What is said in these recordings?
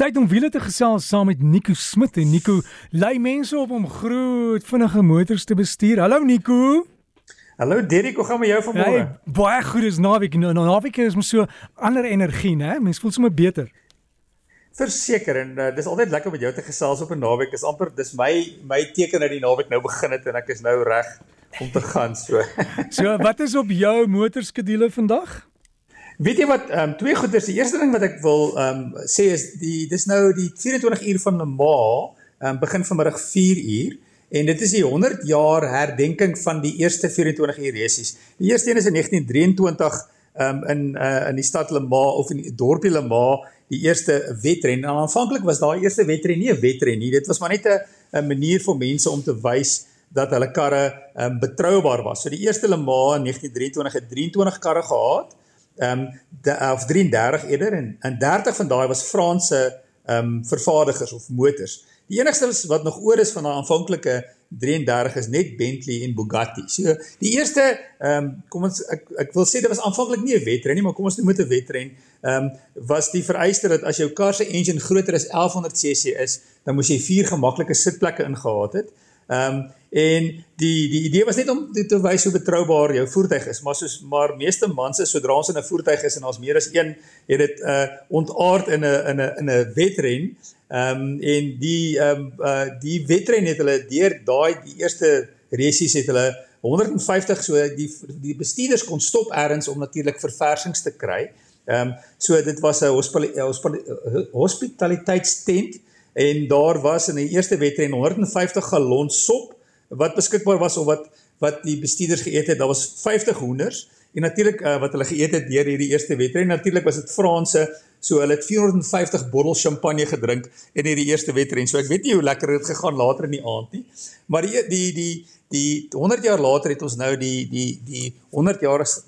tyd om wiele te gesels saam met Nico Smit en Nico lei mense op om groot vinnige motors te bestuur. Hallo Nico. Hallo Derek, hoe gaan met jou vanmôre? Hey, baie goed is naweek. Nou naweek is mos so ander energie, né? Mens voel sommer beter. Verseker en uh, dis altyd lekker met jou te gesels op 'n naweek. Dis amper dis my my teken dat die naweek nou begin het en ek is nou reg om te gaan so. so, wat is op jou motorskedule vandag? Weet jy wat ehm um, twee goeders. Die eerste ding wat ek wil ehm um, sê is die dis nou die 24 uur van Le Mans ehm um, begin vanmiddag 4 uur en dit is die 100 jaar herdenking van die eerste 24 uur resies. Die eerste een is in 1923 ehm um, in uh, in die stad Le Mans of in die dorpie Le Mans die eerste wedren. En aanvanklik was daai eerste wedren nie 'n wedren nie. Dit was maar net 'n manier vir mense om te wys dat hulle karre ehm um, betroubaar was. So die eerste Le Mans in 1923 het 23 karre gehad ehm um, of 33 eerder en en 30 van daai was Franse ehm um, vervaardigers of motors. Die enigste wat nog oor is van daai aanvanklike 33 is net Bentley en Bugatti. So die eerste ehm um, kom ons ek ek wil sê dit was aanvanklik nie 'n wedren nie, maar kom ons noem dit 'n wedren. Ehm um, was die vereiste dat as jou kar se engine groter as 1100 cc is, dan moes jy vier gemaklike sitplekke ingehaat het. Ehm um, en die die idee was net om te, te wys hoe betroubaar jou voertuig is, maar soos maar meeste mans is sodra ons in 'n voertuig is en ons meer as een het dit uh ontaard in 'n in 'n in 'n wedren. Ehm um, en die ehm um, uh die wedren het hulle deur daai die eerste resies het hulle 150 so die die bestuurders kon stop ergens om natuurlik verversings te kry. Ehm um, so dit was 'n hospitaliteitstent en daar was in die eerste wedren 150 gallon sop wat beskikbaar was of wat wat die bestuurders geëet het. Daar was 50 hoenders en natuurlik uh, wat hulle geëet het deur hierdie eerste wedren. Natuurlik was dit Franse, so hulle het 450 bottels champagne gedrink in hierdie eerste wedren. So ek weet nie hoe lekker dit gegaan later in die aand nie. Maar die die die die 100 jaar later het ons nou die die die 100 jarige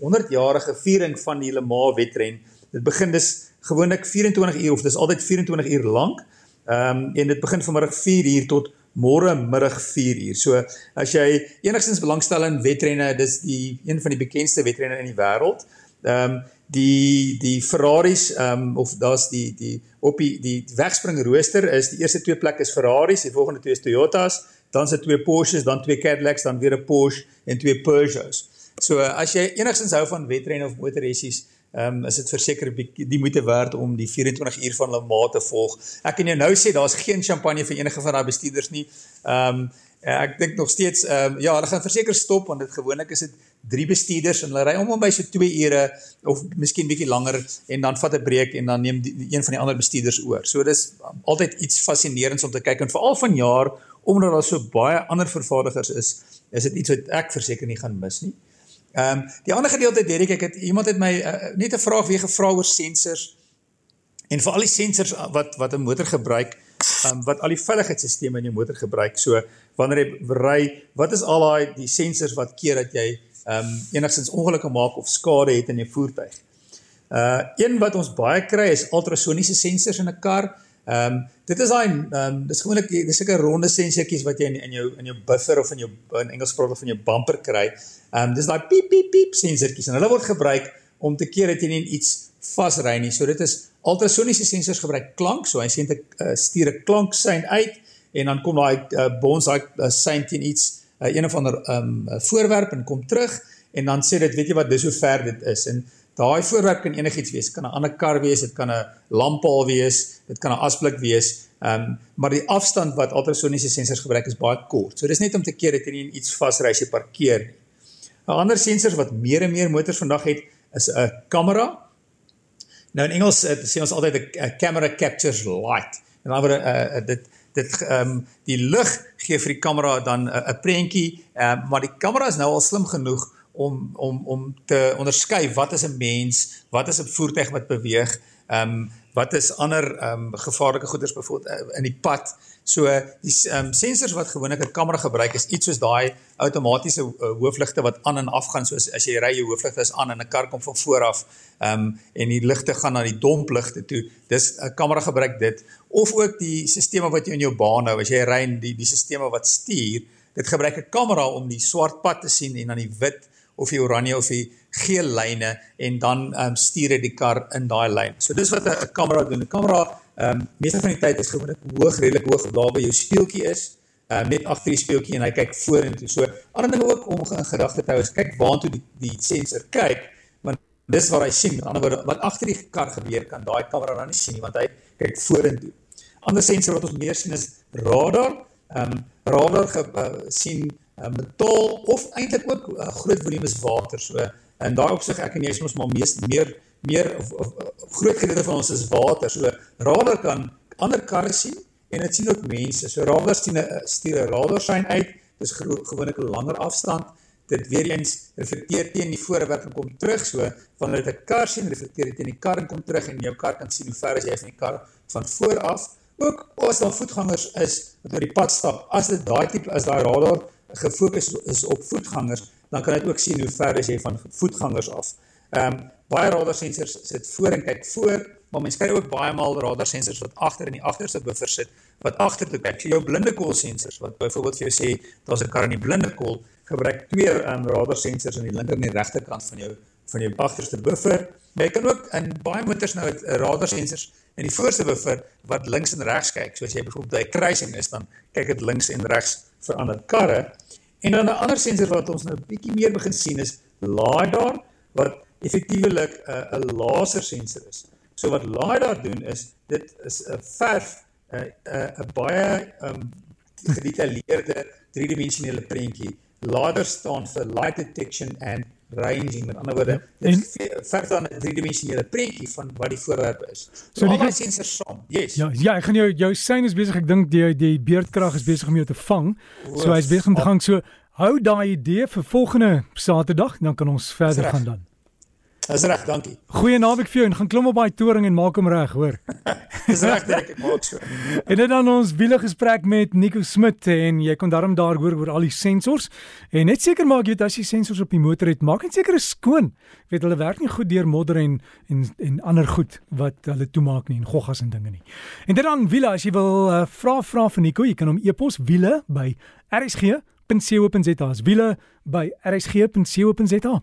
100 jarige viering van die Le Mans wedren. Dit begin dus gewoonlik 24 uur of dis altyd 24 uur lank. Ehm um, en dit begin vanmiddag 4 uur tot môre middag 4 uur. So as jy enigstens belangstel in wedrenne, dis die een van die bekendste wedrenne in die wêreld. Ehm um, die die Ferraris ehm um, of daar's die die op die die wegspring rooster is die eerste twee plekke is Ferraris, die volgende twee is Toyotas, dan se twee Porsches, dan twee Cadillacs, dan weer 'n Porsche en twee Peugeots. So as jy enigstens hou van wedrenne of motorressies, Ehm um, is dit verseker die moeite werd om die 24 uur van Le Mans te volg. Ek kan jou nou sê daar's geen champagne vir enige van daai bestuurders nie. Ehm um, ek dink nog steeds ehm um, ja, hulle gaan verseker stop want dit gewoonlik is dit drie bestuurders en hulle ry om om by so 2 ure of miskien bietjie langer en dan vat 'n breek en dan neem die, een van die ander bestuurders oor. So dis altyd iets fascinerends om te kyk en veral vanjaar omdat daar so baie ander vervaardigers is, is dit iets wat ek verseker nie gaan mis nie. Um, die ander gedeelte Derek, ek het iemand het my uh, net 'n vraag weer gevra oor sensors en vir al die sensors wat wat 'n motor gebruik, ehm um, wat al die veiligheidsstelsels in jou motor gebruik. So wanneer jy ry, wat is al daai die sensors wat keer dat jy ehm um, enigstens ongelukke maak of skade het in jou voertuig? Uh een wat ons baie kry is ultrasoniese sensors in 'n kar. Ehm um, dit is daai ehm um, dis gewoonlik dis sulke ronde sensortjies wat jy in in jou in jou buffer of in jou in Engels praat of in jou bumper kry. Ehm um, dis daai piep piep piep sensortjies en hulle word gebruik om te keer dat jy nie iets vasry nie. So dit is ultrasoniese sensors gebruik klank, so hy sê 'n uh, stuur 'n klank sein uit en dan kom daai uh, bons daai uh, sein teen iets uh, een of ander ehm um, voorwerp en kom terug en dan sê dit weet jy wat dis hoe ver dit is en Daai voorwerp kan enigiets wees. Dit kan 'n ander kar wees, dit kan 'n lamppaal wees, dit kan 'n asblik wees. Ehm um, maar die afstand wat ultrasoniese sensors gebruik is baie kort. So dis net om te keer dat jy nie iets vasry as jy parkeer nie. 'n Ander sensors wat meer en meer motors vandag het, is 'n kamera. Nou in Engels uh, sê ons altyd 'n camera captures light. En dan word uh, dit dit ehm um, die lig gee vir die kamera dan 'n uh, prentjie, uh, maar die kamera is nou al slim genoeg om om om te onderskei wat is 'n mens, wat is 'n voertuig wat beweeg, ehm um, wat is ander ehm um, gevaarlike goederes byvoorbeeld uh, in die pad. So die ehm um, sensors wat gewoonlik 'n kamera gebruik is iets soos daai outomatiese uh, hoofligte wat aan en af gaan soos as jy ry jou hoofligte is aan en 'n kar kom van voor af ehm um, en die ligte gaan na die dompligte toe. Dis 'n kamera gebruik dit of ook die stelsels wat jy in jou baan hou as jy ry die die stelsels wat stuur, dit gebruik 'n kamera om die swart pad te sien en dan die wit of die oranje of die geel lyne en dan ehm um, stuur hy die kar in daai lyn. So dis wat 'n kamera doen. 'n Kamera ehm um, meeste van die tyd is gewoonlik hoog, redelik hoog daar by jou speeltjie is uh, net agter die speeltjie en hy kyk vorentoe. So ander ding ook om in gedagte te hou is kyk waartoe die die sensor kyk want dis wat hy sien. Met ander woorde wat agter die kar gebeur kan daai kamera dan nie sien nie want hy kyk vorentoe. Ander sensor wat ons meer sien is radar. Ehm um, radar ge, uh, sien uh, metaal of eintlik ook uh, groot volumes water. So in daai opsig ek en jy is ons maar mees meer meer of, of, of groot gedeelte van ons is water. So radar kan ander karre sien en dit sien ook mense. So radar sien 'n stuur 'n radar sein uit. Dis gewoonlik 'n langer afstand. Dit weer eens reflekteer teen die voorwerp en kom terug. So wanneer dit 'n kar sien, reflekteer dit teen die kar en kom terug en jou kar kan sien hoe ver is jy van die kar van voor af. Ook as daar voetgangers is wat oor die pad stap. As dit daai tipe as daai radar gefokus is op voetgangers, dan kan dit ook sien hoe ver is jy van voetgangers af. Ehm um, baie radar sensors sit voor en kyk voor maar mens kry ook baie maal radar sensors wat agter in die agterste buffer sit wat agter toe kyk. So jou blinde kol sensors wat byvoorbeeld vir jou sê daar's 'n kar in die blinde kol, gebruik twee um, radar sensors aan die linker en die regterkant van jou van jou agterste buffer. Jy kan ook in baie motors nou 'n radar in die voorste buffer wat links en regs kyk. So as jy byvoorbeeld by 'n kruising is, dan kyk dit links en regs vir ander karre. En dan 'n ander sensor wat ons nou bietjie meer begin sien is LiDAR wat effektiewelik 'n uh, 'n laser sensor is. So wat LiDAR doen is dit is 'n verf 'n 'n 'n baie um gedetailleerde driedimensionele prentjie. LiDAR staan vir light detection and ranging. Met ander woorde, dit verf dan 'n driedimensionele prentjie van wat die voorwerp is. So, so die sensors saam. Yes. Ja, ja, ek gaan jou jou sein is besig. Ek dink die die beerdkrag is besig om jou te vang. So hy's besig om te gang. So hou daai idee vir volgende Saterdag, dan kan ons verder gaan dan. Dis reg, dankie. Goeie naweek vir jou en gaan klim op daai toring en maak hom reg, hoor. Dis reg, ek maak so. en dit dan ons wiele gesprek met Nico Smit en jy kon daarom daar hoor oor al die sensors en net seker maak jy as jy sensors op die motor het, maak net seker is skoon. Ek weet hulle werk nie goed deur modder en en en ander goed wat hulle toemaak nie en goggas en dinge nie. En dit dan wiele as jy wil uh, vra vra vir Nico, jy kan hom e-pos wiele by rsg.co.za. Wiele by rsg.co.za.